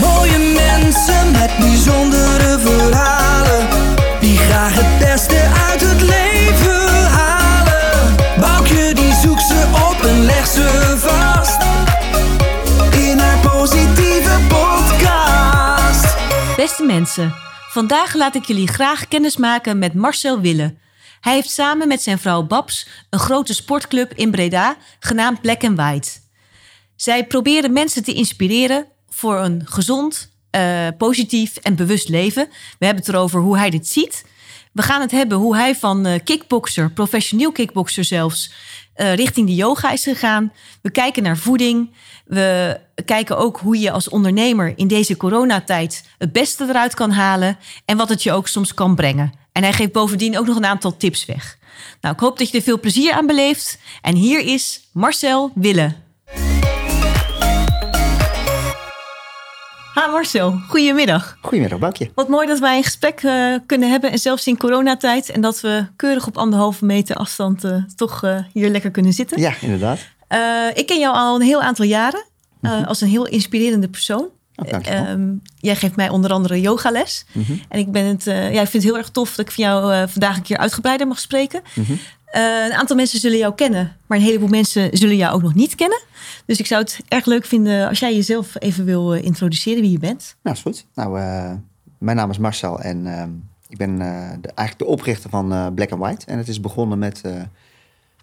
Mooie mensen met bijzondere verhalen Die graag het beste uit het leven halen Boukje die zoekt ze op en legt ze vast In haar positieve podcast Beste mensen, vandaag laat ik jullie graag kennis maken met Marcel Wille. Hij heeft samen met zijn vrouw Babs een grote sportclub in Breda genaamd Black and White. Zij proberen mensen te inspireren voor een gezond, eh, positief en bewust leven. We hebben het erover hoe hij dit ziet. We gaan het hebben hoe hij van eh, kickboxer, professioneel kickboxer zelfs, eh, richting de yoga is gegaan. We kijken naar voeding. We kijken ook hoe je als ondernemer in deze coronatijd het beste eruit kan halen en wat het je ook soms kan brengen. En hij geeft bovendien ook nog een aantal tips weg. Nou, ik hoop dat je er veel plezier aan beleeft. En hier is Marcel Wille. Ha Marcel, goedemiddag. Goedemiddag, Boukje. Wat mooi dat wij een gesprek eh, kunnen hebben. En zelfs in coronatijd. En dat we keurig op anderhalve meter afstand eh, toch eh, hier lekker kunnen zitten. Ja, inderdaad. Ik ken jou al een heel aantal jaren. eh, Als een heel inspirerende persoon. Oh. Ehm, jij geeft mij onder andere yogales. En ik, ben het, eh, ja, ik vind het heel erg tof dat ik van jou eh, vandaag een keer uitgebreider mag spreken. Eh, een aantal mensen zullen jou kennen, maar een heleboel mensen zullen jou ook nog niet kennen. Dus ik zou het erg leuk vinden als jij jezelf even wil introduceren wie je bent. Nou, is goed. Nou, mijn naam is Marcel en ehm, ik ben de, eigenlijk de oprichter van Black and White. En het is begonnen met,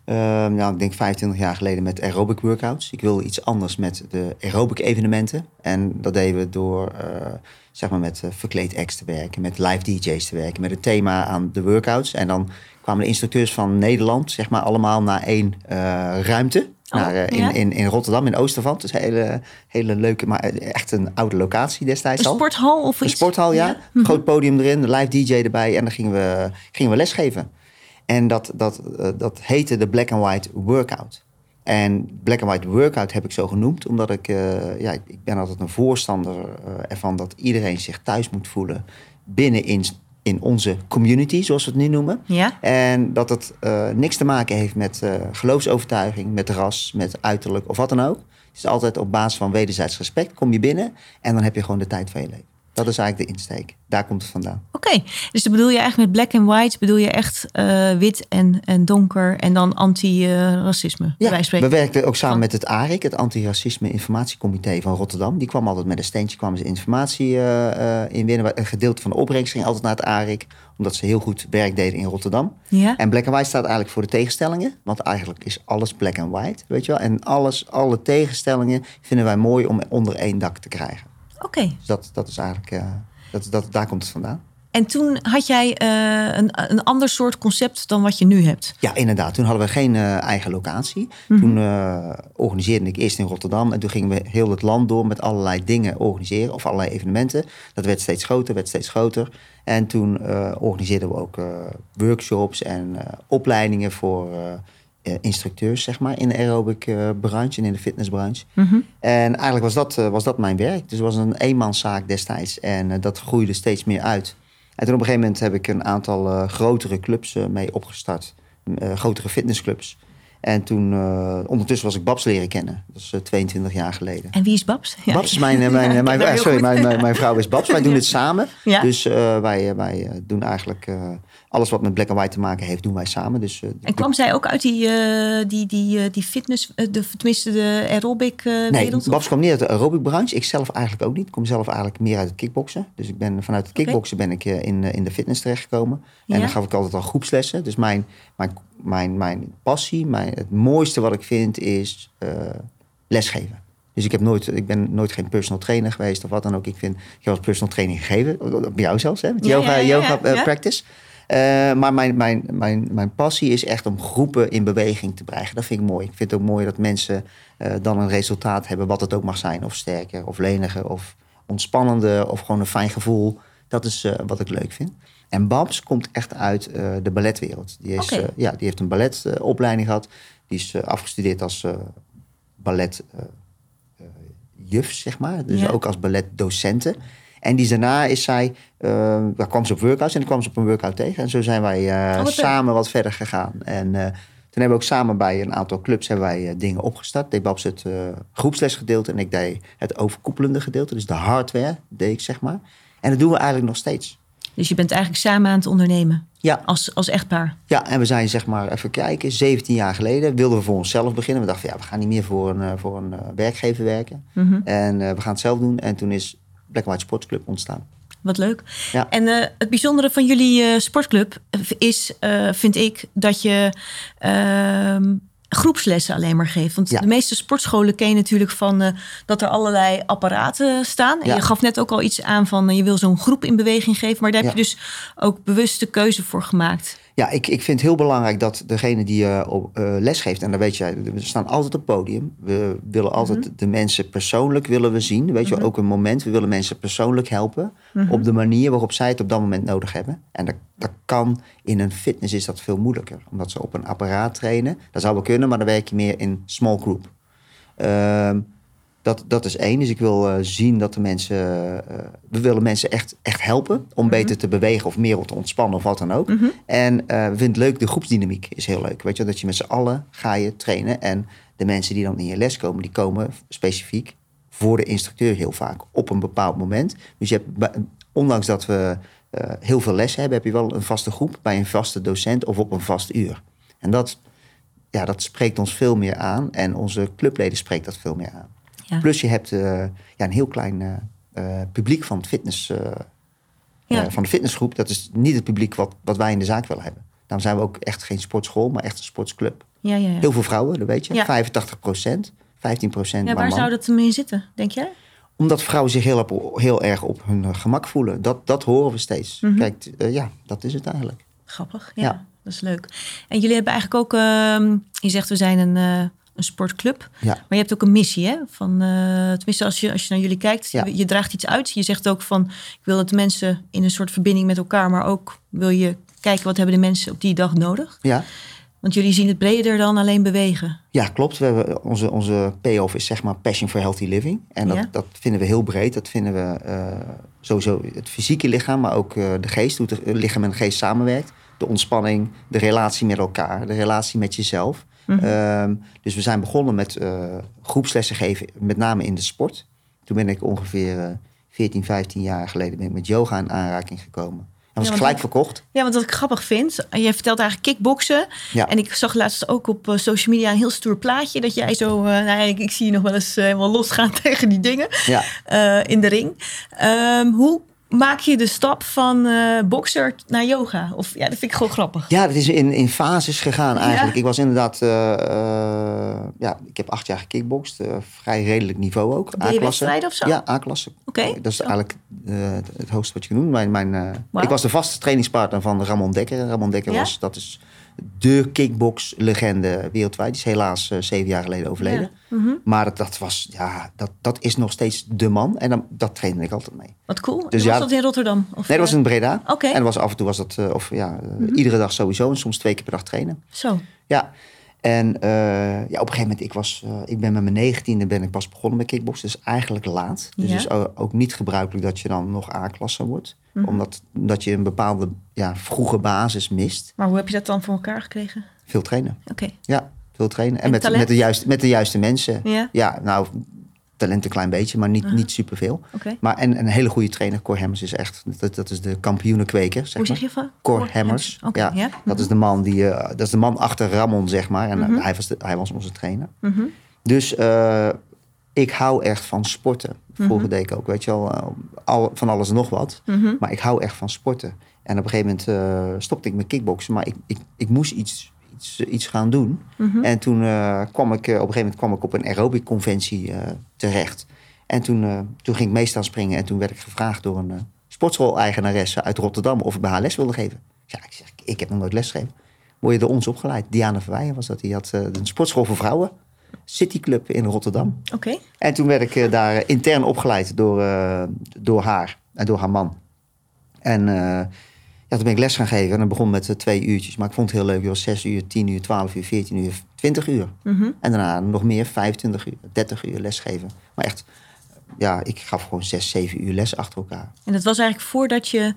nou, ik denk 25 jaar geleden met aerobic workouts. Ik wilde iets anders met de aerobic evenementen. En dat deden we door, eh, zeg maar, met eh, verkleed acts te werken, met live DJ's te werken, met het thema aan de workouts. En dan kwamen de instructeurs van Nederland, zeg maar, allemaal naar één eh, ruimte. Oh, naar, in, ja. in, in Rotterdam, in Oostervand. Dus een hele, hele leuke, maar echt een oude locatie destijds Een al. sporthal of Een iets? sporthal, ja. Mhm. Groot podium erin, live DJ erbij. En dan gingen we, gingen we lesgeven. En dat, dat, eh, dat heette de Black and White Workout. En Black and White Workout heb ik zo genoemd, omdat ik, eh, ja, ik ben altijd een voorstander eh, ervan dat iedereen zich thuis moet voelen binnen in, in onze community, zoals we het nu noemen. Ja. En dat het niks te maken heeft met geloofsovertuiging, met ras, met uiterlijk of wat dan ook. Het is altijd op basis van wederzijds respect. Kom je binnen en dan heb je gewoon de tijd van je leven. Dat is eigenlijk de insteek. Daar komt het vandaan. Oké, dus bedoel je eigenlijk met black and white, bedoel je echt eh, wit en, en donker en dan anti-racisme? Ja, wij we werkten ook samen met het ARIC, het Antiracisme Informatiecomité van Rotterdam. Die kwam altijd met een steentje, kwamen ze informatie eh, eh, in winnen. Een gedeelte van de opbrengst ging altijd naar het ARIC, omdat ze heel goed werk deden in Rotterdam. Ja. En black and white staat eigenlijk voor de tegenstellingen, want eigenlijk is alles black and white, weet je wel. En alles, alle tegenstellingen vinden wij mooi om onder één dak te krijgen. Oké, Dus dat, dat is eigenlijk, eh, dat, dat, daar komt het vandaan. en toen had jij eh, een, een ander soort concept dan wat je nu hebt. Ja, inderdaad. Toen hadden we geen eh, eigen locatie. Toen eh, organiseerde ik eerst in Rotterdam. En toen gingen we heel het land door met allerlei dingen organiseren. Of allerlei evenementen. Dat werd steeds groter, werd steeds groter. En toen organiseerden we ook workshops en opleidingen voor instructeurs, zeg maar. In de aerobic eh, branche en in de fitnessbranche. En eigenlijk was dat, eh, was dat mijn werk. Dus het was een eenmanszaak destijds. En eh, dat groeide steeds meer uit. En toen op een gegeven moment heb ik een aantal eh, grotere clubs eh, mee opgestart. Eh, grotere fitnessclubs. En toen, eh, ondertussen was ik Babs leren kennen. Dat is eh, 22 jaar geleden. En wie is Babs? Ja. Babs is mijn, eh, mijn, Ja, eh, mijn, eh, sorry, mijn, mijn, vrouw is Babs. Wij doen het samen. Ja. Dus eh, wij, eh, wij eh, doen eigenlijk eh, alles wat met black and white te maken heeft, doen wij samen. Dus, eh, En kwam zij ook uit die, eh, die, die, eh, die fitness, de, tenminste de aerobic eh, Nee, wereld? Babs kwam niet uit de aerobic branche. Ik zelf eigenlijk ook niet. Ik kom zelf eigenlijk meer uit het kickboksen. Dus ik ben vanuit het kickboksen ben ik in, in de fitness terechtgekomen. Ja. En dan gaf ik altijd al groepslessen. Dus mijn, mijn, mijn, mijn passie, mijn, het mooiste wat ik vind is lesgeven. Dus ik, heb nooit, ik ben nooit geen personal trainer geweest of wat dan ook. Ik, vind, ik heb als personal training gegeven. Bij jou zelfs, hè? Met yoga, ja, ja, ja, yoga practice. Eh, maar mijn, mijn, mijn, mijn passie is echt om groepen in beweging te brengen. Dat vind ik mooi. Ik vind het ook mooi dat mensen eh, dan een resultaat hebben, wat het ook mag zijn. Of sterker, of leniger, of ontspannender, of gewoon een fijn gevoel. Dat is eh, wat ik leuk vind. En Babs komt echt uit de balletwereld. Die, is, ja, die heeft een balletopleiding gehad. Die is afgestudeerd als eh ballet eh, eh, juf, zeg maar. Dus Ja. ook als balletdocenten. En die daarna is zij, uh, daar kwam ze op workouts en dan kwam ze op een workout tegen. En zo zijn wij uh, Oh, samen wat verder gegaan. En uh, toen hebben we ook samen bij een aantal clubs hebben wij dingen opgestart. Deed Babs het groepslesgedeelte en ik deed het overkoepelende gedeelte. Dus de hardware deed ik, zeg maar. En dat doen we eigenlijk nog steeds. Dus je bent eigenlijk samen aan het ondernemen Ja, als, als echtpaar. ja, en we zijn zeg maar, even kijken, 17 jaar geleden wilden we voor onszelf beginnen. We dachten, ja, we gaan niet meer voor een, eh, voor een werkgever werken. Mhm. En uh, we gaan het zelf doen. En toen is Black White Sportsclub ontstaan. Wat leuk. Ja. En uh, het bijzondere van jullie uh, sportclub is, uh, vind ik, dat je ehm, groepslessen alleen maar geeft. Want Ja. de meeste sportscholen ken je natuurlijk van eh, dat er allerlei apparaten staan. En Ja. je gaf net ook al iets aan van eh, je wil zo'n groep in beweging geven. Maar daar heb je dus ook bewuste keuze voor gemaakt. Ja, ik, ik vind het heel belangrijk dat degene die uh, op, uh, les geeft, en dan weet jij, we staan altijd op het podium. We willen altijd Mhm. de mensen persoonlijk willen we zien. Weet je wel, ook een moment. We willen mensen persoonlijk helpen Mhm. op de manier waarop zij het op dat moment nodig hebben. En dat, dat kan in een fitness is dat veel moeilijker, omdat ze op een apparaat trainen. Dat zou wel kunnen, maar dan werk je meer in small group. Ehm, dat, dat is één. Dus ik wil uh, zien dat de mensen. Uh, we willen mensen echt, echt helpen om Mhm. beter te bewegen of meer te ontspannen of wat dan ook. En uh, we vinden het leuk, de groepsdynamiek is heel leuk. Weet je, dat je met z'n allen ga je trainen. En de mensen die dan in je les komen, die komen specifiek voor de instructeur heel vaak op een bepaald moment. Dus je hebt, ondanks dat we uh, heel veel les hebben, heb je wel een vaste groep bij een vaste docent of op een vast uur. En dat, ja, dat spreekt ons veel meer aan. En onze clubleden spreekt dat veel meer aan. Ja. Plus je hebt uh, ja, een heel klein uh, publiek van, het fitness, uh, Ja. van de fitnessgroep. Dat is niet het publiek wat, wat wij in de zaak willen hebben. Daarom zijn we ook echt geen sportschool, maar echt een sportsclub. Ja, ja, ja. Heel veel vrouwen, dat weet je. Ja. 85 procent, 15 procent ja, waar man. zou dat in zitten, denk jij? Omdat vrouwen zich heel, op, heel erg op hun eh, gemak voelen. Dat, dat horen we steeds. Mhm. Kijk, ja, dat is het eigenlijk. Grappig, ja. Dat is leuk. En jullie hebben eigenlijk ook, uh, je zegt we zijn een, uh, een sportclub. Ja. Maar je hebt ook een missie, hè? Van, uh, tenminste, als je, als je naar jullie kijkt, Ja. je, je, draagt iets uit. Je zegt ook van, ik wil dat mensen in een soort verbinding met elkaar, maar ook wil je kijken wat hebben de mensen op die dag nodig. Ja, Want jullie zien het breder dan alleen bewegen. ja klopt. We hebben, onze, onze payoff is zeg maar passion for healthy living. En dat, Ja. dat vinden we heel breed. Dat vinden we uh, sowieso het fysieke lichaam, maar ook de geest. Hoe het lichaam en de geest samenwerkt. De ontspanning, de relatie met elkaar, de relatie met jezelf. Mhm. Uh, dus we zijn begonnen met uh, groepslessen geven, met name in de sport. Toen ben ik ongeveer uh, 14, 15 jaar geleden ben ik met yoga in aanraking gekomen. En was gelijk verkocht. Ja, want wat ik grappig vind, je vertelt eigenlijk kickboksen. Ja. En ik zag laatst ook op eh, social media een heel stoer plaatje. Dat jij zo, eh, nou, ik, ik zie je nog wel eens eh, helemaal losgaan tegen die dingen Ja. eh, in de ring. Ehm, hoe maak je de stap van eh bokser naar yoga? Of ja, dat vind ik gewoon grappig. Ja, dat is in, in fases gegaan eigenlijk. Ja. Ik was inderdaad... eh, eh, ja, ik heb acht jaar gekickbokst. eh, vrij redelijk niveau ook. A-klasse. of zo? Ja, A-klasse. Oké, Dat is zo. eigenlijk het, hoogste wat je kunt doen. Mijn, mijn. Ik was de vaste trainingspartner van Ramon Dekker. Ramon Dekker Ja? was... Dat is de kickbox-legende wereldwijd. Die is helaas eh, zeven jaar geleden overleden. Ja. Mhm. Maar dat, was... Ja, dat, dat is nog steeds de man. En dan, dat trainde ik altijd mee. Wat cool. Dus was ja, dat in Rotterdam? Of, Nee, dat was eh, in Breda. Oké. Mhm. En was, af en toe was dat... eh, of ja, eh, iedere dag sowieso. En soms twee keer per dag trainen. Zo. Ja, en ja, op een gegeven moment, ik, was, ik ben met mijn negentiende ben ik pas begonnen met kickboksen. Dus eigenlijk laat. Dus Ja. het is ook niet gebruikelijk dat je dan nog A-klasse wordt. Mhm. Omdat, omdat je een bepaalde ja, vroege basis mist. Maar hoe heb je dat dan voor elkaar gekregen? Veel trainen. Oké. Ja, veel trainen. En, En met, talent? met, de juiste, met de juiste mensen. Ja. nou, talent een klein beetje, maar niet, niet superveel. Oké. Maar en, en een hele goede trainer, Cor Hammers, is echt... Dat, dat is de kampioenenkweker, zeg Hoe zeg je van? Cor Hammers. Oké, ja, ja. Dat is de man die, eh, dat is de man achter Ramon, zeg maar. En eh, Mhm. hij, was de, hij was onze trainer. Mhm. Dus eh, ik hou echt van sporten. Vroeger Mhm. deed ik ook, weet je wel, eh, al, van alles en nog wat. Mhm. Maar ik hou echt van sporten. En op een gegeven moment eh, stopte ik met kickboksen. Maar ik, ik, ik moest iets, iets, iets gaan doen. Mhm. En toen eh, kwam ik, op een gegeven moment kwam ik op een aerobic conventie terecht. En toen, toen ging ik mee staan springen. En toen werd ik gevraagd door een sportschool-eigenaresse uit Rotterdam... of ik bij haar les wilde geven. Ja, ik zeg, ik heb nog nooit les gegeven. Word je door ons opgeleid? Diana Verweijen was dat. Die had een sportschool voor vrouwen. City Club in Rotterdam. Oké. En toen werd ik eh, daar intern opgeleid door, eh, door haar en door haar man. En eh, ja, toen ben ik les gaan geven. En dat begon met twee uurtjes. Maar ik vond het heel leuk. Het was 6 uur, 10 uur, 12 uur, 14 uur, 20 uur. Mhm. En daarna nog meer, 25 uur, 30 uur lesgeven. Maar echt ja, ik gaf gewoon zes, zeven uur les achter elkaar. En dat was eigenlijk voordat je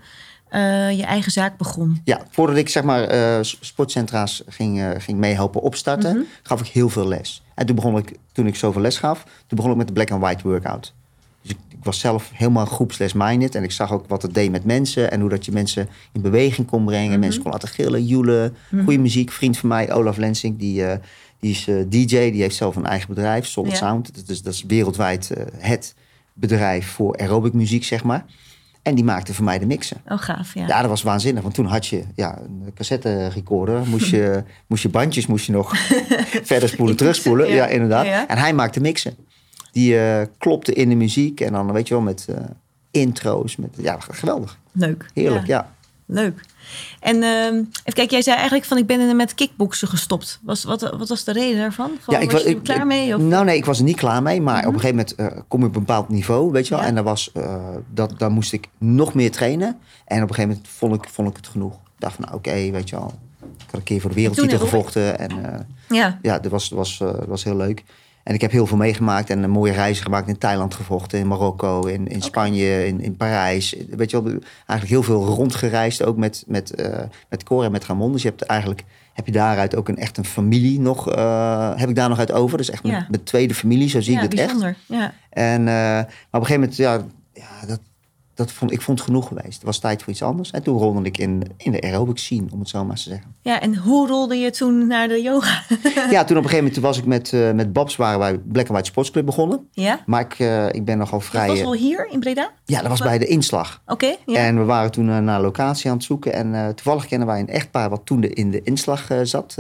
je eigen zaak begon. Ja, voordat ik zeg maar sportcentra's ging, ging meehelpen opstarten, Mhm. gaf ik heel veel les. En toen begon ik, toen ik zoveel les gaf, toen begon ik met de black and white workout. Dus ik, ik was zelf helemaal groepsles-minded en ik zag ook wat het deed met mensen en hoe dat je mensen in beweging kon brengen. Mhm. Mensen kon laten gillen, joelen, goede muziek. Vriend van mij, Olaf Lensing, die, eh, die is eh, DJ, die heeft zelf een eigen bedrijf, Solid Ja. Sound. Dat is, dat is wereldwijd eh, het bedrijf voor aerobic muziek, zeg maar. En die maakte voor mij de mixen. Oh, gaaf, ja. Ja, dat was waanzinnig. Want toen had je ja, een cassette recorder. Moest je, moest je bandjes moest je nog verder spoelen, terugspoelen. ja. Ja, inderdaad. Ja. En hij maakte mixen. Die eh, klopte in de muziek. En dan, weet je wel, met eh, intro's. Met, ja, geweldig. Leuk. Heerlijk, ja. Leuk. En ehm, even kijken, jij zei eigenlijk van ik ben er met kickboksen gestopt. Was, wat, wat was de reden daarvan? Gewoon, ja, was je er klaar mee? Of? Mhm. Nou nee, ik was er niet klaar mee. Maar op een gegeven moment eh, kom je op een bepaald niveau, weet je wel. Ja. En daar was, eh, dat, daar moest ik nog meer trainen. En op een gegeven moment vond ik, vond ik het genoeg. Ik dacht van, nou, oké, weet je wel. Ik had een keer voor de wereldtitel ik- gevochten. En eh, Ja. ja, dat was, was, dat was heel leuk. En ik heb heel veel meegemaakt en een mooie reizen gemaakt in Thailand gevochten, in Marokko, in, in Spanje, in, in Parijs. Weet je wel, eigenlijk heel veel rondgereisd, ook met, met, eh met Cor en met Ramon. Dus je hebt eigenlijk, heb je daaruit ook een, echt een familie nog, eh, heb ik daar nog uit over. Dus echt Ja. mijn, mijn tweede familie, zo zie ja, ik het echt. bijzonder. Ja. En, eh, maar op een gegeven moment, ja, ja dat, dat vond, ik vond het genoeg geweest. Het was tijd voor iets anders. En toen rolde ik in, in de aerobic scene, om het zo maar te zeggen. ja, en hoe rolde je toen naar de yoga? ja, toen op een gegeven moment was ik met, eh, met Babs, waren wij Black and White Sports Club begonnen. ja? Maar ik, eh, ik ben nogal vrij... Dat was eh, al hier in Breda? ja, dat was bij de inslag. Oké, ja. En we waren toen eh, naar locatie aan het zoeken. En eh, toevallig kennen wij een echtpaar wat toen de, in de inslag eh, zat.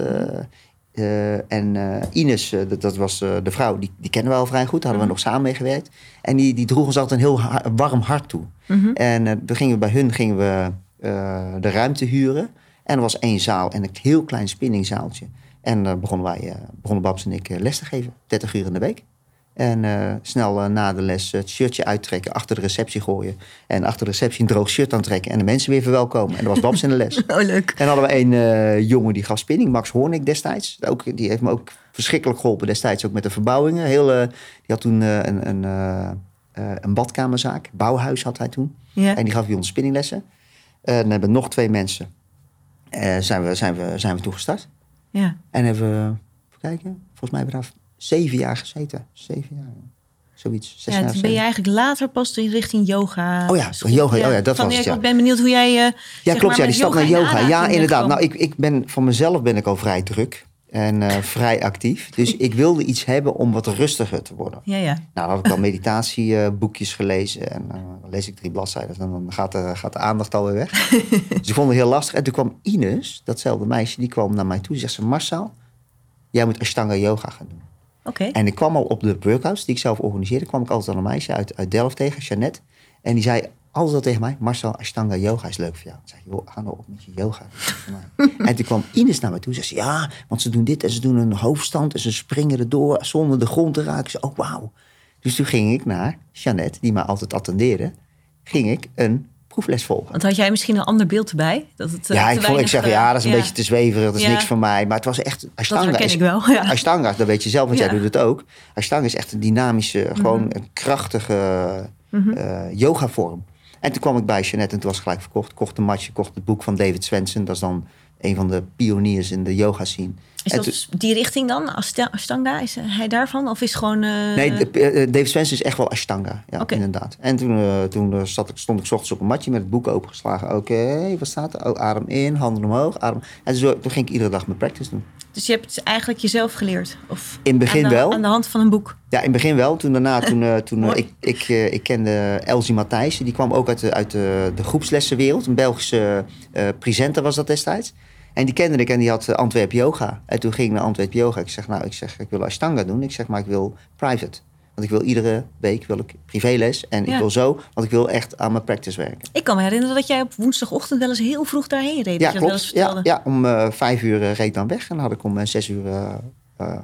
Eh, en eh, Ines, eh, dat, dat was de vrouw, die, die kennen we al vrij goed. Daar hadden we nog samen mee gewerkt. En die, die droeg ons altijd een heel ha- warm hart toe. En eh, toen gingen we bij hun gingen we, de ruimte huren. En er was één zaal en een heel klein spinningzaaltje. En daar begonnen wij, begonnen Babs en ik les te geven. 30 uur in de week. En eh, snel eh, na de les het shirtje uittrekken, achter de receptie gooien. En achter de receptie een droog shirt aantrekken. En de mensen weer verwelkomen. En dat was Babs in de les. Oh, leuk. En dan hadden we een eh, jongen die gaf spinning, Max Hoornik destijds. Ook, die heeft me ook verschrikkelijk geholpen destijds, ook met de verbouwingen. Heel, eh, die had toen eh, een, een, eh, eh, een badkamerzaak, bouwhuis had hij toen. En die gaf bij ons spinninglessen. En dan hebben nog twee mensen, eh, zijn, we, zijn, we, zijn we toen gestart. Ja. En hebben we, even kijken, volgens mij hebben we daar zeven jaar gezeten. Zeven jaar, zoiets. Zes Ja, jaar toen ben je eigenlijk later pas in richting yoga. Oh ja, yoga, oh ja, dat Van, was het, Ik ben benieuwd hoe jij. eh, Ja, klopt. maar, Ja, die stap naar yoga. Ja, inderdaad. Nou, ik, ik ben van mezelf ben ik al vrij druk en eh, vrij actief. Dus ik wilde iets hebben om wat rustiger te worden. Ja, ja. Nou, dan had ik al meditatieboekjes gelezen. En eh, dan lees ik drie bladzijden. En dan gaat de, gaat de aandacht alweer weg. dus ik vond het heel lastig. En toen kwam Ines, datzelfde meisje, die kwam naar mij toe. Die zegt ze, Marcel, jij moet Ashtanga yoga gaan doen. En ik kwam al op de workouts die ik zelf organiseerde, kwam ik altijd aan een meisje uit, uit Delft tegen, Jeannette. En die zei altijd al tegen mij, Marcel, Ashtanga yoga is leuk voor jou. Ik zei, joh, nou op met je yoga. en toen kwam Ines naar me toe en zei, ze, ja, want ze doen dit en ze doen een hoofdstand en ze springen erdoor zonder de grond te raken. Zei, oh wauw. Dus toen ging ik naar Jeannette, die mij altijd attendeerde, ging ik een proefles volgen. Want had jij misschien een ander beeld erbij? Dat het, eh, Ja, ik, vond, ik zeg, eh, ja, dat is een beetje te zweverig, dat is Ja. niks voor mij. Maar het was echt, Ashtanga herken is, ik wel, ja. Ashtanga, dat weet je zelf, want. Mhm. jij doet het ook. Ashtanga is echt een dynamische, gewoon een krachtige eh, yogavorm. En toen kwam ik bij Jeannette en toen was gelijk verkocht. Kocht een matje, kocht het boek van David Swenson. Dat is dan een van de pioniers in de yoga scene. Is En dat die richting dan? Ashtanga? Is hij daarvan? Of is gewoon... eh, Nee, eh, David Swenson is echt wel Ashtanga. Ja, inderdaad. En toen, eh, toen eh, zat ik, stond ik 's ochtends op een matje met het boek opengeslagen. Oké, wat staat er? Oh, adem in, handen omhoog. Adem. En zo, toen ging ik iedere dag mijn practice doen. Dus je hebt het eigenlijk jezelf geleerd? Of In het begin aan de, wel. Aan de hand van een boek? Ja, in het begin wel. Toen daarna, toen, eh, toen eh, ik, ik, eh, ik kende Elsie Matthijssen. Die kwam ook uit de, uit de, de groepslessenwereld. Een Belgische eh presenter was dat destijds. En die kende ik en die had eh, Antwerp Yoga. En toen ging ik naar Antwerp Yoga. Ik zeg, nou, ik zeg, ik wil Ashtanga doen. Ik zeg, maar ik wil private. Want ik wil iedere week wil ik privéles. En Ja. ik wil zo, want ik wil echt aan mijn practice werken. Ik kan me herinneren dat jij op woensdagochtend wel eens heel vroeg daarheen reed. Ja, klopt. Ja, ja, om eh, vijf uur eh, reed ik dan weg. En dan had ik om zes uur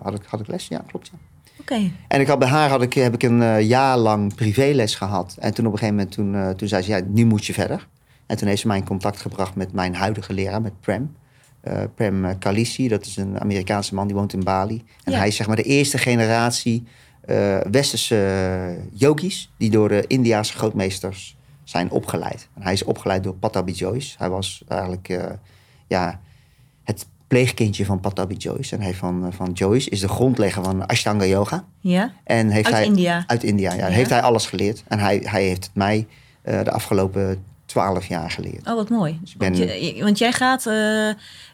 had ik, had ik les. Ja, klopt. Ja. Oké. En ik had, bij haar had ik, heb ik een jaar lang privéles gehad. En toen op een gegeven moment, toen, toen zei ze, ja, nu moet je verder. En toen heeft ze mij in contact gebracht met mijn huidige leraar, met Prem. Eh, Prem eh, Kalisi, dat is een Amerikaanse man, die woont in Bali. En Ja. hij is zeg maar de eerste generatie eh, westerse eh, yogis die door de Indiaanse grootmeesters zijn opgeleid. En hij is opgeleid door Patabi Joyce. Hij was eigenlijk eh, ja, het pleegkindje van Patabi Joyce. En hij van, eh, van Joyce is de grondlegger van Ashtanga Yoga. Ja? En heeft Uit hij, India? Uit India, ja. Ja. Heeft hij alles geleerd. En hij, hij heeft het mij eh, de afgelopen twaalf jaar geleerd. Oh, wat mooi. ik ben- want, je- want jij gaat eh,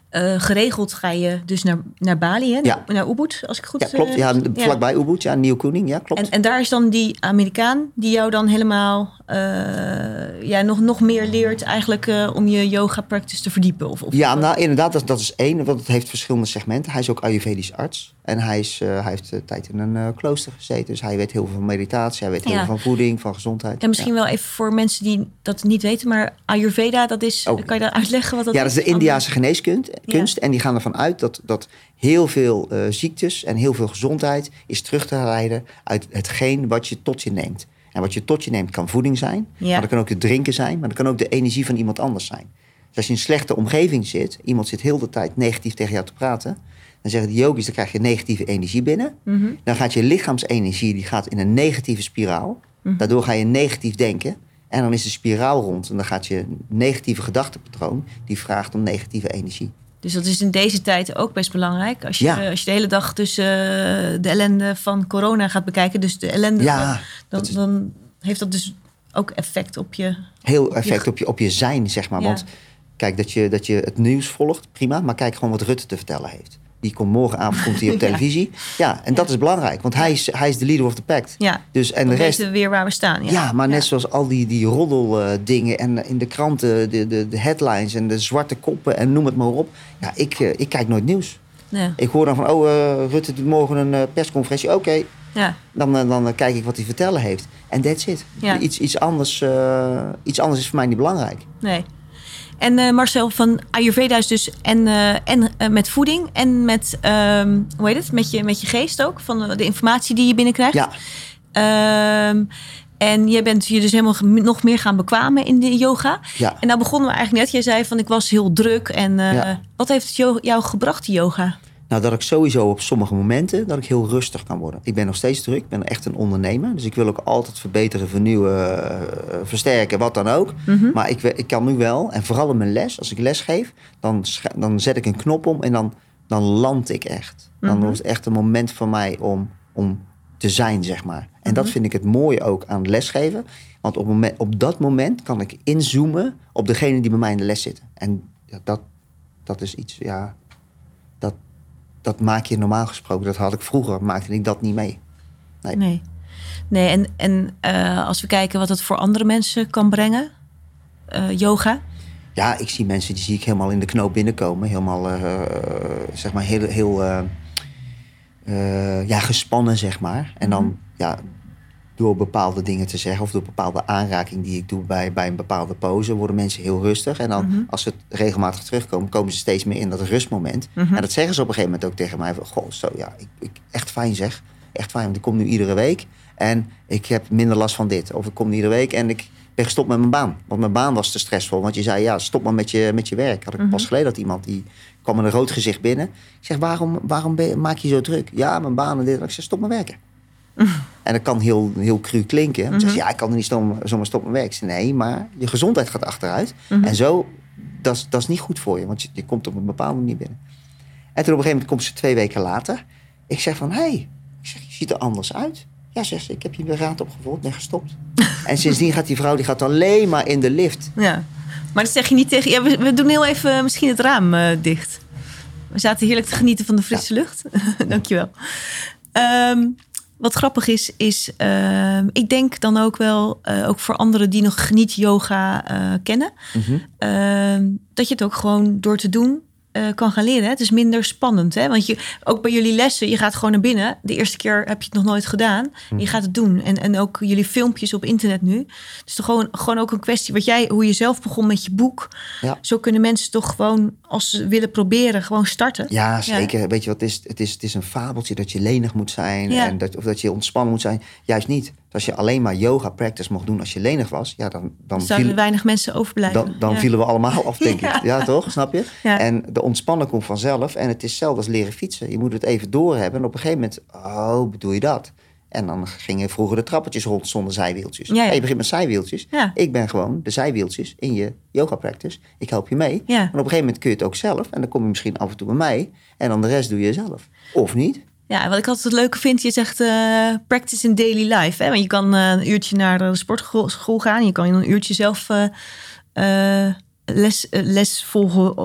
eh, geregeld ga je dus naar, naar Bali, hè? Ja. Naar, Ubud, als ik goed Ja, klopt. eh, Ja, vlakbij Ubud, ja, Nieuw Koening, ja, klopt. En, en daar is dan die Amerikaan die jou dan helemaal eh, ja, nog, nog meer leert eigenlijk om je yoga practice te verdiepen. Of, of, Ja, nou inderdaad, dat, dat is één, want het heeft verschillende segmenten. Hij is ook Ayurvedisch arts en hij, is, hij heeft tijd in een klooster gezeten. Dus hij weet heel veel van meditatie, hij weet heel Ja. veel van voeding, van gezondheid. En misschien wel even voor mensen die dat niet weten, maar Ayurveda, dat is, Oh. kan je daar uitleggen wat dat ja, dat is de Indiase geneeskunst. Kunst, En die gaan ervan uit dat, dat heel veel eh, ziektes en heel veel gezondheid is terug te leiden uit hetgeen wat je tot je neemt. En wat je tot je neemt kan voeding zijn, Ja. maar dat kan ook het drinken zijn, maar dat kan ook de energie van iemand anders zijn. Dus als je in een slechte omgeving zit, iemand zit heel de tijd negatief tegen jou te praten, dan zeggen de yogis, dan krijg je negatieve energie binnen. Mhm. Dan gaat je lichaamsenergie die gaat in een negatieve spiraal. Mhm. Daardoor ga je negatief denken. En dan is de spiraal rond. En dan gaat je negatieve gedachtepatroon, die vraagt om negatieve energie. Dus dat is in deze tijd ook best belangrijk. Als je, Ja. als je de hele dag dus eh, de ellende van corona gaat bekijken, dus de ellende, Ja, van- dan, is- dan heeft dat dus ook effect op je. Heel effect op je, op je zijn, zeg maar. Ja. Want kijk, dat je, dat je het nieuws volgt, prima. Maar kijk gewoon wat Rutte te vertellen heeft. Die komt morgenavond komt hij op televisie. Ja, en dat is belangrijk. Want hij is, hij is de leader of the pact. Ja, Dus, en de rest, weten we weer waar we staan. Ja, Ja, maar net zoals al die, die roddeldingen dingen en in de kranten, de, de, de headlines en de zwarte koppen en noem het maar op. Ja, ik, eh, ik kijk nooit nieuws. Ja. Ik hoor dan van, oh, eh, Rutte doet morgen een eh, persconferentie. Oké, Ja. dan, eh, dan eh, kijk ik wat hij vertellen heeft. En that's it. Ja. Iets, iets, anders, eh, iets anders is voor mij niet belangrijk. Nee. En eh, Marcel, van Ayurveda is dus en, eh, en eh, met voeding en met, ehm, hoe heet het, met je, met je geest ook, van de informatie die je binnenkrijgt. Ja, Ehm, en jij bent je dus helemaal nog meer gaan bekwamen in de yoga. ja. En nou begonnen we eigenlijk net. Jij zei van ik was heel druk. En Ja. wat heeft het jo- jou gebracht, die yoga? Nou, dat ik sowieso op sommige momenten dat ik heel rustig kan worden. Ik ben nog steeds druk, ik ben echt een ondernemer. Dus ik wil ook altijd verbeteren, vernieuwen, eh, versterken, wat dan ook. Maar ik, ik kan nu wel, en vooral in mijn les, als ik les geef, dan, dan zet ik een knop om en dan, dan land ik echt. Dan wordt het echt een moment voor mij om, om te zijn, zeg maar. En dat vind ik het mooie ook aan lesgeven. Want op, moment, op dat moment kan ik inzoomen op degene die bij mij in de les zitten. En dat, dat is iets, ja, dat maak je normaal gesproken. Dat had ik vroeger, maakte ik dat niet mee. Nee. Nee. Nee, en, en eh, als we kijken wat het voor andere mensen kan brengen, eh, yoga. Ja, ik zie mensen die zie ik helemaal in de knoop binnenkomen. Helemaal, eh, zeg maar, heel, heel ja, gespannen, zeg maar. En dan, ja, door bepaalde dingen te zeggen... of door bepaalde aanraking die ik doe bij, bij een bepaalde pose... worden mensen heel rustig. En dan, als ze regelmatig terugkomen... komen ze steeds meer in dat rustmoment. En dat zeggen ze op een gegeven moment ook tegen mij. Van, Goh, zo, ja, ik, ik, echt fijn zeg. Echt fijn, want ik kom nu iedere week... en ik heb minder last van dit. Of ik kom iedere week en ik ben gestopt met mijn baan. Want mijn baan was te stressvol. Want je zei, ja, stop maar met je, met je werk. Had ik pas geleden dat iemand die kwam met een rood gezicht binnen. Ik zeg, waarom, waarom ben maak je zo druk? Ja, mijn baan en dit. Ik zeg, stop maar werken. En dat kan heel, heel cru klinken. Dan zeg je, ja, ik kan er niet zomaar stoppen met werk. Zeg, nee, maar je gezondheid gaat achteruit. En zo, dat is- dat is niet goed voor je. Want je, je komt op een bepaalde manier binnen. En toen op een gegeven moment komt ze twee weken later. Ik zeg van, hé, hey, ik zeg, je ziet er anders uit. Ja, zegt ze, ik heb je raad opgevolgd en gestopt. en sindsdien gaat die vrouw die gaat alleen maar in de lift. Ja. Maar dat zeg je niet tegen... Ja, we, we doen heel even misschien het raam eh, dicht. We zaten heerlijk te genieten van de frisse lucht. Dankjewel. Ehm wat grappig is, is ehm, ik denk dan ook wel, eh, ook voor anderen die nog niet yoga eh, kennen, ehm, dat je het ook gewoon door te doen eh, kan gaan leren. Hè? Het is minder spannend. Hè? Want je, ook bij jullie lessen, je gaat gewoon naar binnen. De eerste keer heb je het nog nooit gedaan. Je gaat het doen. En, en ook jullie filmpjes op internet nu. Dus toch gewoon, gewoon ook een kwestie wat jij, hoe je zelf begon met je boek. Ja. Zo kunnen mensen toch gewoon, als ze willen proberen, gewoon starten. Ja, zeker. Weet je wat, het is, het, is, het is een fabeltje dat je lenig moet zijn. Ja. En dat, of dat je ontspannen moet zijn. Juist niet. Als je alleen maar yoga practice mocht doen als je lenig was. Ja, dan, dan, zouden viel- er weinig mensen overblijven. dan, dan Ja. vielen we allemaal af, denk Ja. ik. Ja, toch? Snap je? Ja. En de ontspannen komt vanzelf. En het is hetzelfde als leren fietsen. Je moet het even doorhebben. En op een gegeven moment, oh, bedoel je dat? En dan gingen vroeger de trappetjes rond zonder zijwieltjes. Ja, ja. En je begint met zijwieltjes. Ja. Ik ben gewoon de zijwieltjes in je yoga practice. Ik help je mee. En op een gegeven moment kun je het ook zelf. En dan kom je misschien af en toe bij mij. En dan de rest doe je zelf. Of niet. Ja, wat ik altijd het leuke vind, je zegt eh, practice in daily life. Hè? Want je kan eh, een uurtje naar de sportschool gaan. Je kan een uurtje zelf eh, les, les volgen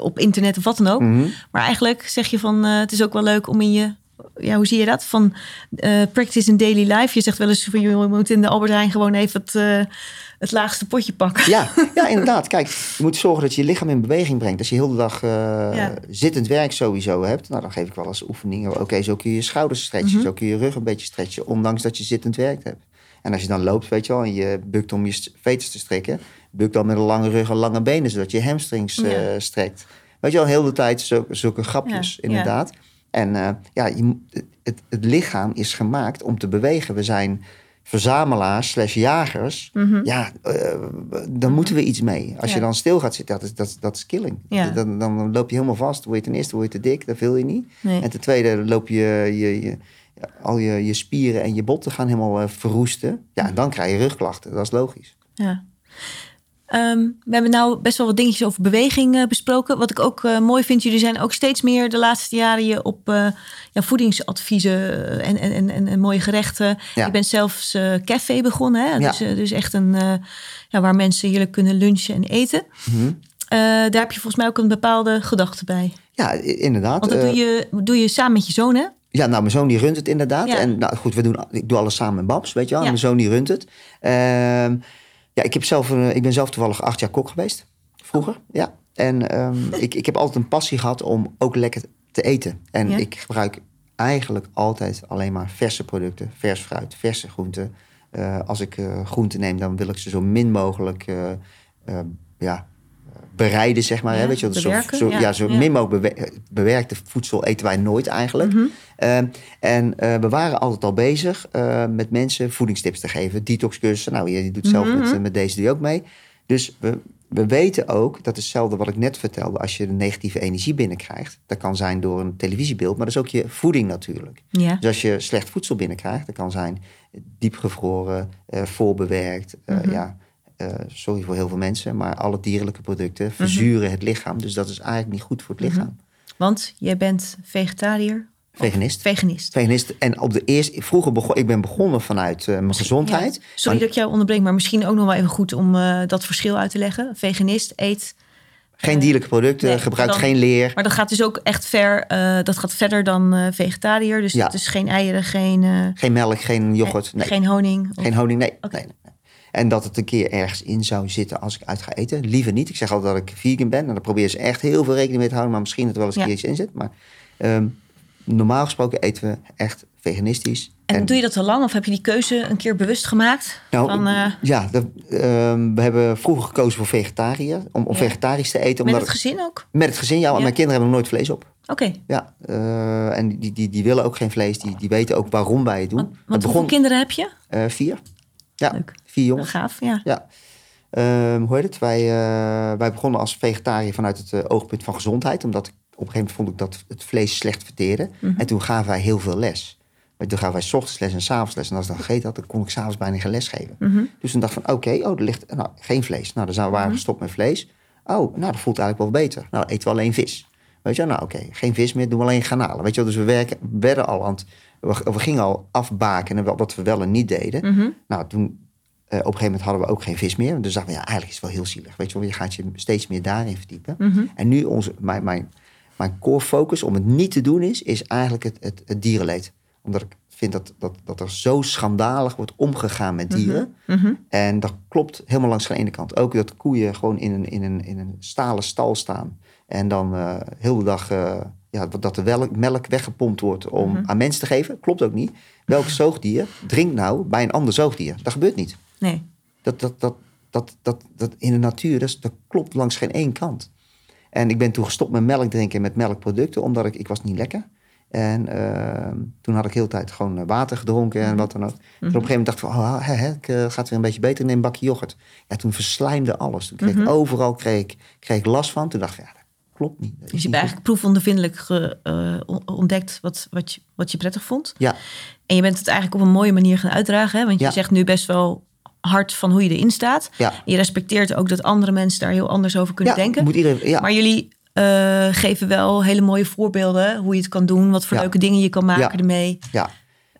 op internet of wat dan ook. Mhm. Maar eigenlijk zeg je van, het is ook wel leuk om in je... Ja, hoe zie je dat? Van eh, practice in daily life. Je zegt wel eens je moet in de Albert Heijn gewoon even het, eh, het laagste potje pakken. Ja, ja, inderdaad. Kijk, je moet zorgen dat je je lichaam in beweging brengt. Als je heel de dag eh, Ja. zittend werk sowieso hebt, nou, dan geef ik wel eens oefeningen. Oké, zo kun je je schouders stretchen, Mhm. zo kun je je rug een beetje stretchen, ondanks dat je zittend werk hebt. En als je dan loopt, weet je wel, en je bukt om je veters te strekken, buk dan met een lange rug en lange benen, zodat je hamstrings Ja. strekt. Weet je wel, heel de tijd zulke, zulke grapjes, Ja, inderdaad. En eh, ja, je, het, het lichaam is gemaakt om te bewegen. We zijn verzamelaars slash jagers. Mhm. Ja, eh, dan moeten we iets mee. Als Ja. je dan stil gaat zitten, dat is, dat, dat is killing. Ja. Dan, dan loop je helemaal vast. Word je ten eerste word je te dik, dat wil je niet. Nee. En ten tweede loop je, je, je al je, je spieren en je botten gaan helemaal eh, verroesten. Ja, en dan krijg je rugklachten. Dat is logisch. Ja. Ehm, we hebben nou best wel wat dingetjes over beweging eh, besproken. Wat ik ook eh, mooi vind, jullie zijn ook steeds meer de laatste jaren je op eh, ja, voedingsadviezen en, en, en, en, mooie gerechten. Ja. Je bent zelfs café begonnen. Hè? Ja. Dus, dus echt een ja, waar mensen heerlijk kunnen lunchen en eten. Mhm. Daar heb je volgens mij ook een bepaalde gedachte bij. Ja, inderdaad. Want dat doe, je, doe je samen met je zoon, hè? Ja, nou, mijn zoon die runt het inderdaad. En nou, goed, we doen, ik doe alles samen met Babs, weet je wel. En mijn zoon die runt het. Ehm, ja, ik, heb zelf, een- ik ben zelf toevallig acht jaar kok geweest. Vroeger, ja. En ehm, ik, ik heb altijd een passie gehad om ook lekker te eten. En Ja. ik gebruik eigenlijk altijd alleen maar verse producten. Vers fruit, verse groenten. Eh, als ik eh groenten neem, dan wil ik ze zo min mogelijk eh, eh, ja, bereiden, zeg maar. Ja, hè? Weet je, wel. zo, bewerken, zo, ja. ja, zo Ja. min mogelijk bewe- bewerkte voedsel eten wij nooit eigenlijk. Mhm. Ehm, en eh, we waren altijd al bezig eh, met mensen voedingstips te geven. Detoxcursussen. Nou, je doet zelf Mhm. met, eh, met deze doe je ook mee. Dus we, we weten ook, dat is hetzelfde wat ik net vertelde... als je de negatieve energie binnenkrijgt. Dat kan zijn door een televisiebeeld, maar dat is ook je voeding natuurlijk. Dus als je slecht voedsel binnenkrijgt... dat kan zijn diepgevroren, voorbewerkt... Mhm. ja, eh, sorry voor heel veel mensen... maar alle dierlijke producten verzuren het lichaam. Dus dat is eigenlijk niet goed voor het Mhm. lichaam. Want jij bent vegetariër. Veganist. Veganist. Veganist. En op de eerste, vroeger begon ik ben begonnen vanuit eh, mijn gezondheid. Ja. Sorry dat ik jou onderbreek, maar misschien ook nog wel even goed om eh, dat verschil uit te leggen. Veganist eet, Geen dierlijke producten, Nee, gebruikt dan- geen leer. maar dat gaat dus ook echt ver. dat gaat verder dan vegetariër. Dus Ja. dat is geen eieren, geen, Geen melk, geen yoghurt. Nee, geen, geen honing. Of- honing. Nee, nee. En dat het een keer ergens in zou zitten als ik uit ga eten. Liever niet. Ik zeg altijd dat ik vegan ben. En dan probeer ze echt heel veel rekening mee te houden. Maar misschien dat er wel eens een Ja. keer iets in zit. Maar ehm, normaal gesproken eten we echt veganistisch. En, doe je dat al lang? Of heb je die keuze een keer bewust gemaakt? Nou, van, eh, ja, de, ehm, we hebben vroeger gekozen voor vegetariër. Om, om Ja. vegetarisch te eten. met het gezin ook? met het gezin, ja. want Ja. Mijn kinderen hebben nooit vlees op. Oké. Ja, eh, en die, die, die willen ook geen vlees. Die, die weten ook waarom wij het doen. Want, het want hoeveel kinderen heb je? eh, vier. Ja, Leuk. vier jongens. Gaaf, ja. Ja. Ehm, hoe heet het? Wij, eh, wij begonnen als vegetariër vanuit het eh, oogpunt van gezondheid. Omdat ik, op een gegeven moment vond ik dat het vlees slecht verteerde. Mhm. En toen gaven wij heel veel les. Maar Toen gaven wij 's ochtends les en 's avonds les. En als ik dan gegeten had, dan kon ik s'avonds bijna geen les geven. Mhm. Dus toen dacht ik van, oké, oh, er ligt nou, geen vlees. Nou, dan zijn we waren we gestopt met vlees. Oh, nou, dat voelt eigenlijk wel beter. Nou, eten we alleen vis. Weet je wel, nou oké, geen vis meer, doen we alleen garnalen. Weet je wel, dus we werken, werden al aan het, we, we gingen al afbaken en wat we wel en niet deden. Mhm. Nou, toen, eh, op een gegeven moment hadden we ook geen vis meer. Dus dachten we, ja, eigenlijk is het wel heel zielig. Weet je wel, je gaat je steeds meer daarin verdiepen. Mhm. En nu, onze, mijn, mijn, mijn core focus om het niet te doen is, is eigenlijk het, het, het dierenleed. Omdat ik vind dat, dat, dat er zo schandalig wordt omgegaan met dieren. Mhm. En dat klopt helemaal langs de ene kant. Ook dat koeien gewoon in een, in een, in een stalen stal staan. En dan eh heel de dag eh, ja, dat- welk- melk weggepompt wordt om Mhm. aan mensen te geven. Klopt ook niet. Welk zoogdier drinkt nou bij een ander zoogdier? Dat gebeurt niet. Nee. Dat, dat, dat, dat, dat, dat in de natuur, dat, klopt langs geen één kant. En ik ben toen gestopt met melk drinken en met melkproducten, omdat ik, ik was niet lekker. En ehm, toen had ik heel de tijd gewoon eh, water gedronken en wat dan ook. En op een gegeven moment dacht ik van, oh, hè, hè, ik, eh, gaat weer een beetje beter, neem een bakje yoghurt. Ja, toen verslijmde alles. Toen kreeg ik Mhm. overal kreeg, kreeg ik last van. Toen dacht ik, ja, klopt niet. Dus je hebt eigenlijk proefondervindelijk ge- eh, on- ontdekt wat, wat, je, wat je prettig vond. Ja, En je bent het eigenlijk op een mooie manier gaan uitdragen. Hè? Want je Ja. zegt nu best wel hard van hoe je erin staat. ja. Je respecteert ook dat andere mensen daar heel anders over kunnen ja, denken. Moet iedereen, ja. Maar jullie eh, geven wel hele mooie voorbeelden. Hoe je het kan doen. Wat voor leuke dingen je kan maken Ja. ermee. Ja,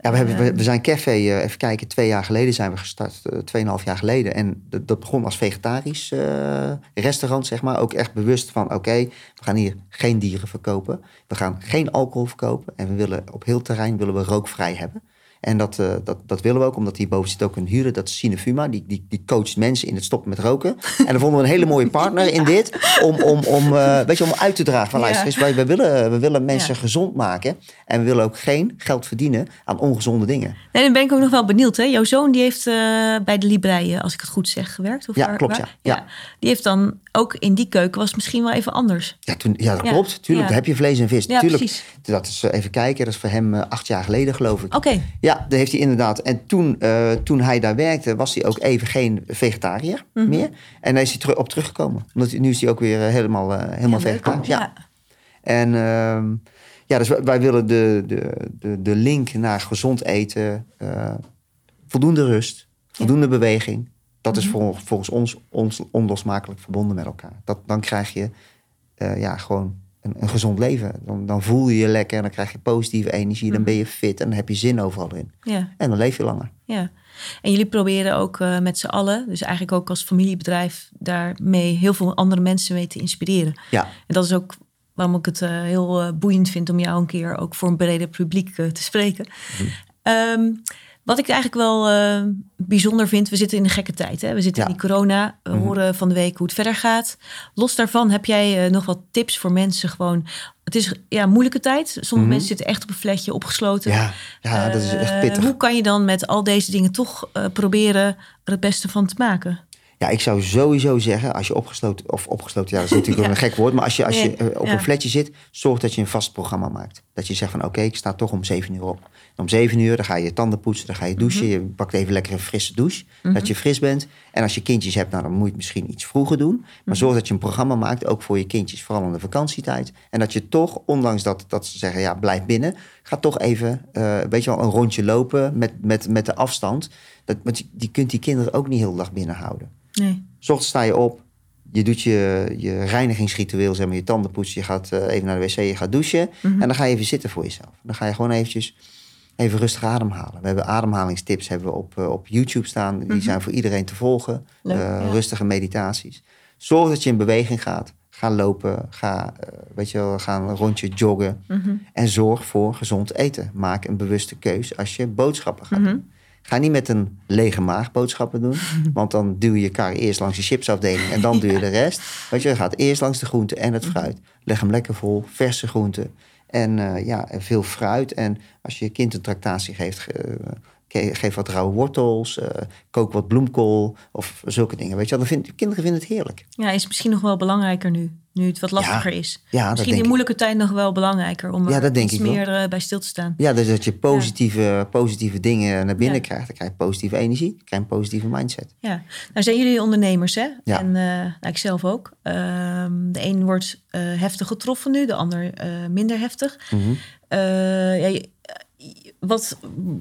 ja we, hebben, we, we zijn café, eh, even kijken, twee jaar geleden zijn we gestart. eh, Tweeënhalf jaar geleden. En dat, dat begon als vegetarisch eh, restaurant, zeg maar. Ook echt bewust van, oké, we gaan hier geen dieren verkopen. We gaan geen alcohol verkopen. En we willen op heel terrein willen we rookvrij hebben. En dat, eh, dat, dat willen we ook, omdat hierboven zit ook een huurder, dat is Cinefuma. Die, die, die coacht mensen in het stoppen met roken. En dan vonden we een hele mooie partner in dit. Om, om, om, eh, weet je, om uit te dragen van luister eens, wij, wij, willen, we willen mensen gezond maken. En we willen ook geen geld verdienen aan ongezonde dingen. Nee, dan ben ik ook nog wel benieuwd. Hè? Jouw zoon die heeft eh, bij de Libreien, als ik het goed zeg, gewerkt. Of Ja, waar- klopt, waar? ja. Ja. Die heeft dan ook in die keuken was het misschien wel even anders. Ja, toen, ja dat Ja. klopt. Tuurlijk, daar heb je vlees en vis. Ja, Tuurlijk, precies. dat is eh, even kijken. Dat is voor hem eh, acht jaar geleden, geloof ik. Oké, Ja, daar heeft hij inderdaad. En toen, eh, toen hij daar werkte, was hij ook even geen vegetariër Mhm. meer. En daar is hij op teruggekomen. Omdat hij, nu is hij ook weer eh, helemaal, eh, helemaal Ja, leuk. vegetarisch. Ja. Ja. En ehm, ja, dus wij, willen de, de, de, de link naar gezond eten, voldoende rust, voldoende beweging. Dat Mhm. is vol- volgens ons, ons onlosmakelijk verbonden met elkaar. Dat, dan krijg je ja, gewoon een, een gezond leven. Dan, dan voel je je lekker en dan krijg je positieve energie. Dan Mhm. ben je fit en dan heb je zin overal in. ja. En dan leef je langer. Ja, en jullie proberen ook eh, met z'n allen, dus eigenlijk ook als familiebedrijf, daarmee heel veel andere mensen mee te inspireren. Ja, En dat is ook waarom ik het eh, heel eh, boeiend vind om jou een keer ook voor een breder publiek te spreken. Ehm, wat ik eigenlijk wel eh, bijzonder vind, we zitten in een gekke tijd. Hè? We zitten Ja. in die corona, we horen van de week hoe het verder gaat. Los daarvan heb jij eh, nog wat tips voor mensen gewoon. Het is ja, een moeilijke tijd. Sommige mensen zitten echt op een fletje opgesloten. ja, ja dat is echt Eh, pittig. Hoe kan je dan met al deze dingen toch proberen er het beste van te maken? Ja, ik zou sowieso zeggen, als je opgesloten, of opgesloten, ja, dat is natuurlijk Ja. een gek woord, maar als je, als je Nee, eh, op ja. een flatje zit, zorg dat je een vast programma maakt. Dat je zegt van, oké, ik sta toch om zeven uur op. En om zeven uur, dan ga je je tanden poetsen, dan ga je douchen, Mhm. je pakt even lekker een frisse douche, dat je fris bent. En als je kindjes hebt, nou, dan moet je het misschien iets vroeger doen. Maar Mhm. zorg dat je een programma maakt, ook voor je kindjes, vooral in de vakantietijd. En dat je toch, ondanks dat, dat ze zeggen, ja, blijf binnen, ga toch even, eh, weet je wel, een rondje lopen met, met, met de afstand. Dat, want je, die kunt die kinderen ook niet heel de dag binnen houden. Nee. ochtends sta je op, je doet je, je reinigingsritueel, zeg maar, je tanden poetsen, je gaat eh, even naar de wc, je gaat douchen. En dan ga je even zitten voor jezelf. Dan ga je gewoon eventjes even rustig ademhalen. We hebben ademhalingstips hebben we op, eh, op YouTube staan. Die zijn voor iedereen te volgen. Leuk, Eh, ja. Rustige meditaties. Zorg dat je in beweging gaat. Ga lopen, ga, weet je wel, ga een rondje joggen. En zorg voor gezond eten. Maak een bewuste keus als je boodschappen gaat doen. Ga niet met een lege maag boodschappen doen. Want dan duw je kar eerst langs de chipsafdeling en dan duw je de rest. Weet je, gaat eerst langs de groenten en het fruit. Leg hem lekker vol, verse groenten. En eh, ja, en veel fruit. En als je je kind een tractatie geeft, ge- ge- geef wat rauwe wortels. eh, kook wat bloemkool of zulke dingen. Weet je, dan vinden kinderen vinden het heerlijk. Ja, is misschien nog wel belangrijker nu. Nu het wat lastiger is. Ja, misschien in ik. moeilijke tijd nog wel belangrijker om Ja, er dat denk iets ik meer eh, bij stil te staan. Ja, dus dat je positieve, positieve dingen naar binnen krijgt. Dan krijg je positieve energie, dan krijg je een positieve mindset. Ja, nou zijn jullie ondernemers, hè? Ja. En eh, nou, ik zelf ook. Ehm, de een wordt eh, heftig getroffen nu, de ander eh, minder heftig. Mhm. Eh, ja, je- wat,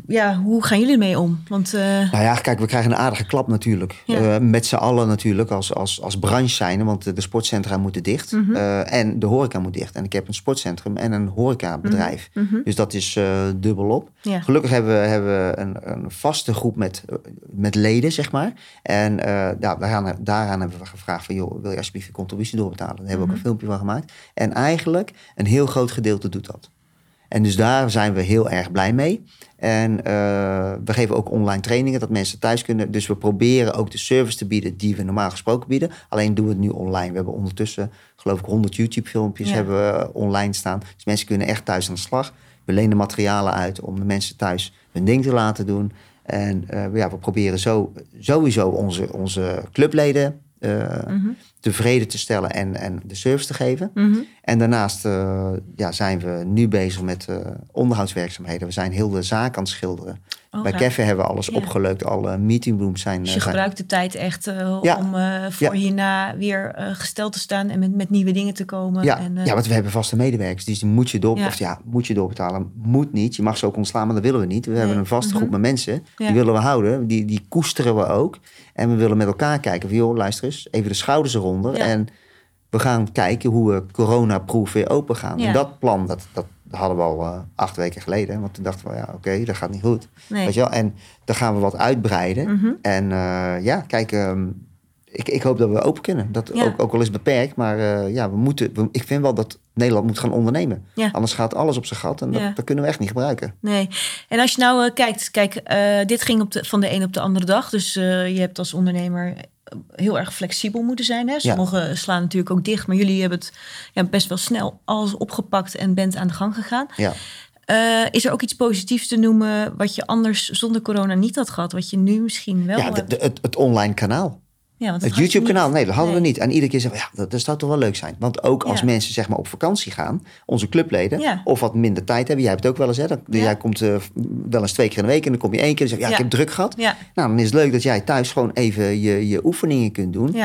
ja, hoe gaan jullie ermee om? Want eh, Nou ja, kijk, we krijgen een aardige klap natuurlijk. Ja. Eh, met z'n allen natuurlijk als, als, als branche zijn. Want de, sportcentra moeten dicht. Mhm. Eh, en de horeca moet dicht. En ik heb een sportcentrum en een horecabedrijf. Dus dat is dubbelop. Mhm. Ja. Gelukkig hebben we, hebben we een, een vaste groep met, met leden, zeg maar. En eh ja, daaraan, daaraan hebben we gevraagd van... joh, wil je alsjeblieft je contributie doorbetalen? Daar hebben we ook Mhm. een filmpje van gemaakt. En eigenlijk, een heel groot gedeelte doet dat. En dus daar zijn we heel erg blij mee. En eh, we geven ook online trainingen dat mensen thuis kunnen. Dus we proberen ook de service te bieden die we normaal gesproken bieden. Alleen doen we het nu online. We hebben ondertussen, geloof ik, 100 YouTube-filmpjes Ja. hebben we online staan. Dus mensen kunnen echt thuis aan de slag. We lenen materialen uit om de mensen thuis hun ding te laten doen. En eh, ja, we proberen zo sowieso onze, onze clubleden eh, tevreden te stellen en, en de service te geven. mhm. En daarnaast eh, ja, zijn we nu bezig met eh, onderhoudswerkzaamheden. We zijn heel de zaak aan het schilderen. Oh, Bij. Keffe hebben we alles Ja. opgeleukt. Alle meetingrooms zijn... Dus eh, je zijn- gebruikt de tijd echt eh, Ja. om eh, voor Ja. hierna weer gesteld te staan en met, met nieuwe dingen te komen. Ja, en, ja, want we hebben vaste medewerkers. Dus die moet je door, Ja. of ja, moet je doorbetalen. Moet niet. Je mag ze ook ontslaan, maar dat willen we niet. We hebben een vaste Mhm. groep met mensen. Die willen we houden. Die, die koesteren we ook. En we willen met elkaar kijken van, joh, luister eens. Even de schouders eronder. En we gaan kijken hoe we coronaproof weer open gaan. En dat plan, dat, dat hadden we al eh, acht weken geleden. Want toen dachten we, ja, oké, dat gaat niet goed. nee. Weet je wel? En dan gaan we wat uitbreiden. Mhm. En eh, ja, kijk, ehm, ik, ik hoop dat we open kunnen. Dat Ja. ook, ook al is beperkt, maar eh, ja, we moeten. we- ik vind wel dat Nederland moet gaan ondernemen. Ja. Anders gaat alles op zijn gat en dat, Ja. dat kunnen we echt niet gebruiken. Nee. En als je nou eh, kijkt, kijk, eh, dit ging op de, van de een op de andere dag. Dus je hebt als ondernemer heel erg flexibel moeten zijn. Hè? Sommigen slaan natuurlijk ook dicht, maar jullie hebben het ja, best wel snel alles opgepakt en bent aan de gang gegaan. Ja. Is er ook iets positiefs te noemen wat je anders zonder corona niet had gehad, wat je nu misschien wel Ja, de- hebt? de- het, het online kanaal. Ja, want dat Het YouTube-kanaal, nee, dat hadden Nee. we niet. En iedere keer zeggen we, ja, dat, dat zou toch wel leuk zijn. Want ook als Ja. mensen zeg maar op vakantie gaan, onze clubleden, Ja. of wat minder tijd hebben. Jij hebt het ook wel eens, hè? Dat, Ja. Jij komt eh, wel eens twee keer in de week en dan kom je één keer en zeg je, ja, Ja. ik heb druk gehad. Nou, dan is het leuk dat jij thuis gewoon even je, je oefeningen kunt doen.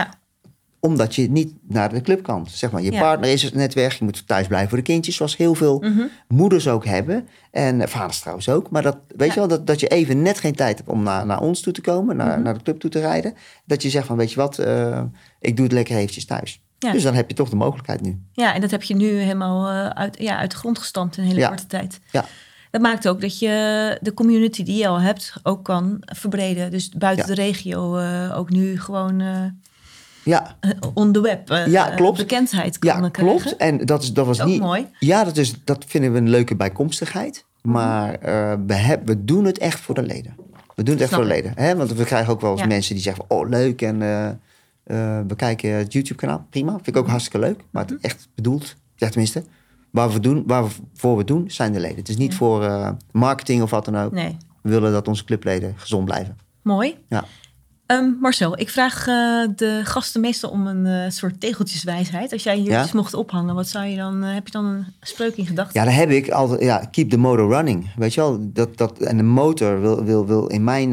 Omdat je niet naar de club kan. Zeg maar, je Ja. partner is net weg. Je moet thuis blijven voor de kindjes. Zoals heel veel Mhm. moeders ook hebben. En vaders trouwens ook. Maar dat, weet Ja. je wel, dat, dat je even net geen tijd hebt om naar, naar ons toe te komen. Naar, Mhm. naar de club toe te rijden. Dat je zegt van, weet je wat, eh, ik doe het lekker eventjes thuis. Ja. Dus dan heb je toch de mogelijkheid nu. ja, en dat heb je nu helemaal eh, uit, ja, uit de grond gestampt in een hele korte tijd. Ja. Dat maakt ook dat je de community die je al hebt ook kan verbreden. Dus buiten de regio eh, ook nu gewoon Ja, on the web eh, Ja, eh, klopt. bekendheid kan ja krijgen. klopt. En dat, is, dat was Dat niet... mooi. Ja, dat, is, dat vinden we een leuke bijkomstigheid. Maar eh, we, heb, we doen het echt voor de leden. We doen het echt Snap voor de leden. Hè? Want we krijgen ook wel eens Ja. mensen die zeggen... oh, leuk en eh, eh, we kijken het YouTube-kanaal. Prima, vind ik ook hartstikke leuk. Maar Mhm. het echt bedoeld, ja tenminste... Waar we doen, waarvoor we het doen, zijn de leden. Het is niet Ja. voor eh, marketing of wat dan ook. Nee, We willen dat onze clubleden gezond blijven. mooi. Ja. Ehm, Marcel, ik vraag eh, de gasten meestal om een eh, soort tegeltjeswijsheid. Als jij hier Ja? iets mocht ophangen, wat zou je dan, eh, heb je dan een spreuk in gedachten? Ja, daar heb ik altijd. Ja, keep the motor running. Weet je wel? Dat, dat, en de motor wil, wil, wil in mijn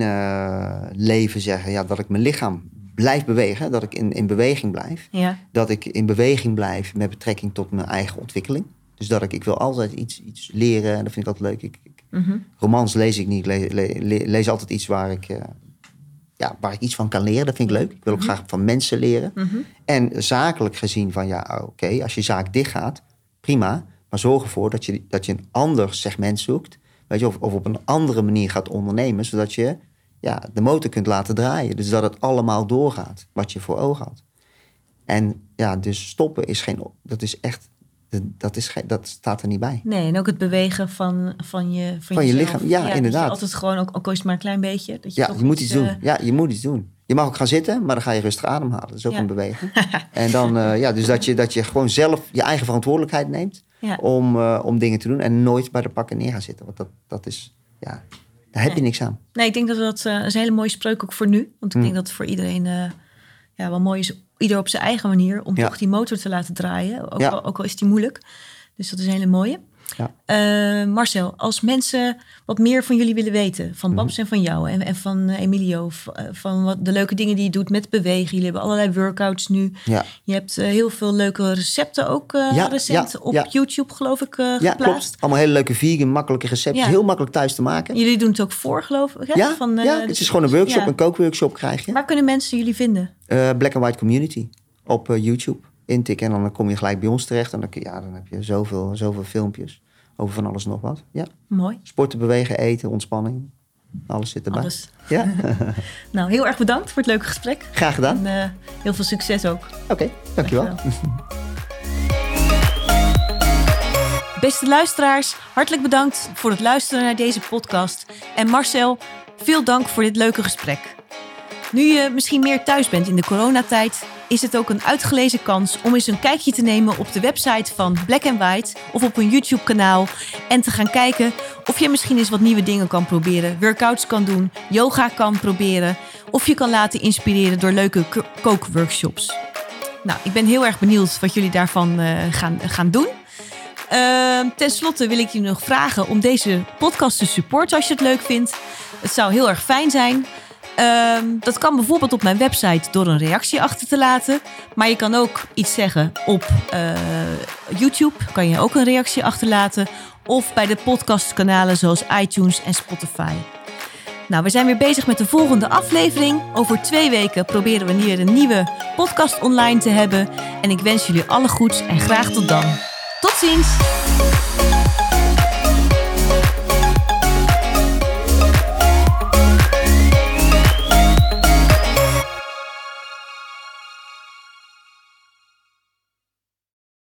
leven zeggen ja, dat ik mijn lichaam blijf bewegen. Dat ik in, in beweging blijf. Ja, Dat ik in beweging blijf met betrekking tot mijn eigen ontwikkeling. Dus dat ik, ik wil altijd iets, iets leren. En dat vind ik altijd leuk. Ik, ik- mhm. romans lees ik niet. Ik le- le- le- lees altijd iets waar ik, ja, waar ik iets van kan leren. Dat vind ik leuk. Ik wil ook graag van mensen leren. Mhm. En zakelijk gezien van ja, oké, als je zaak dicht gaat, prima. Maar zorg ervoor dat je, dat je een ander segment zoekt. Weet je, of, of op een andere manier gaat ondernemen, zodat je ja, de motor kunt laten draaien. Dus dat het allemaal doorgaat wat je voor ogen had. En ja, dus stoppen is geen, dat is echt, dat, is dat staat er niet bij. Nee, en ook het bewegen van, van je van, Van je lichaam, ja, inderdaad. altijd gewoon, ook, ook al is het maar een klein beetje. Dat je Ja, je moet iets doen. eh, Ja, je moet iets doen. Je mag ook gaan zitten, maar dan ga je rustig ademhalen. Dat is ook Ja. een beweging. en dan, eh, ja, dus dat je, dat je gewoon zelf je eigen verantwoordelijkheid neemt ja. om, eh, om dingen te doen en nooit bij de pakken neer gaan zitten. Want dat, dat is, ja, daar heb je niks aan. Nee, ik denk dat dat, dat is een hele mooie spreuk ook voor nu. Want ik Hm. denk dat het voor iedereen ja, wel mooi is, ieder op zijn eigen manier, om Ja. toch die motor te laten draaien. Ook, Ja. al, ook al is die moeilijk. Dus dat is een hele mooie. Ja. Eh, Marcel, als mensen wat meer van jullie willen weten, van Mhm. Babs en van jou en, en van eh, Emilio, eh, van wat de leuke dingen die je doet met bewegen. Jullie hebben allerlei workouts nu. Ja, Je hebt heel veel leuke recepten ook Ja, recent op. YouTube, geloof ik, ja geplaatst. klopt. Allemaal hele leuke vegan, makkelijke recepten. Heel makkelijk thuis te maken. Jullie doen het ook voor, geloof ik. Hè? Ja, Van, ja, het is gewoon een workshop, een kookworkshop krijg je. Waar kunnen mensen jullie vinden? Black and White Community op YouTube. Intikken en dan kom je gelijk bij ons terecht. En dan, ja, dan heb je zoveel, zoveel filmpjes over van alles en nog wat. Ja. Mooi. Sporten, bewegen, eten, ontspanning. Alles zit erbij. Alles. Ja, Nou, heel erg bedankt voor het leuke gesprek. graag gedaan. En eh, heel veel succes ook. Oké, dankjewel. Dankjewel. Beste luisteraars, hartelijk bedankt voor het luisteren naar deze podcast. En Marcel, veel dank voor dit leuke gesprek. Nu je misschien meer thuis bent in de coronatijd, is het ook een uitgelezen kans om eens een kijkje te nemen op de website van Black and White of op een YouTube-kanaal en te gaan kijken of je misschien eens wat nieuwe dingen kan proberen, workouts kan doen, yoga kan proberen of je kan laten inspireren door leuke ko- kookworkshops. Nou, ik ben heel erg benieuwd wat jullie daarvan eh, gaan, gaan doen. Ehm, ten slotte wil ik je nog vragen om deze podcast te supporten als je het leuk vindt. Het zou heel erg fijn zijn. Ehm, dat kan bijvoorbeeld op mijn website door een reactie achter te laten. Maar je kan ook iets zeggen op eh, YouTube. Kan je ook een reactie achterlaten. Of bij de podcastkanalen zoals iTunes en Spotify. Nou, we zijn weer bezig met de volgende aflevering. Over twee weken proberen we hier een nieuwe podcast online te hebben. En ik wens jullie alle goeds en graag tot dan. Tot ziens!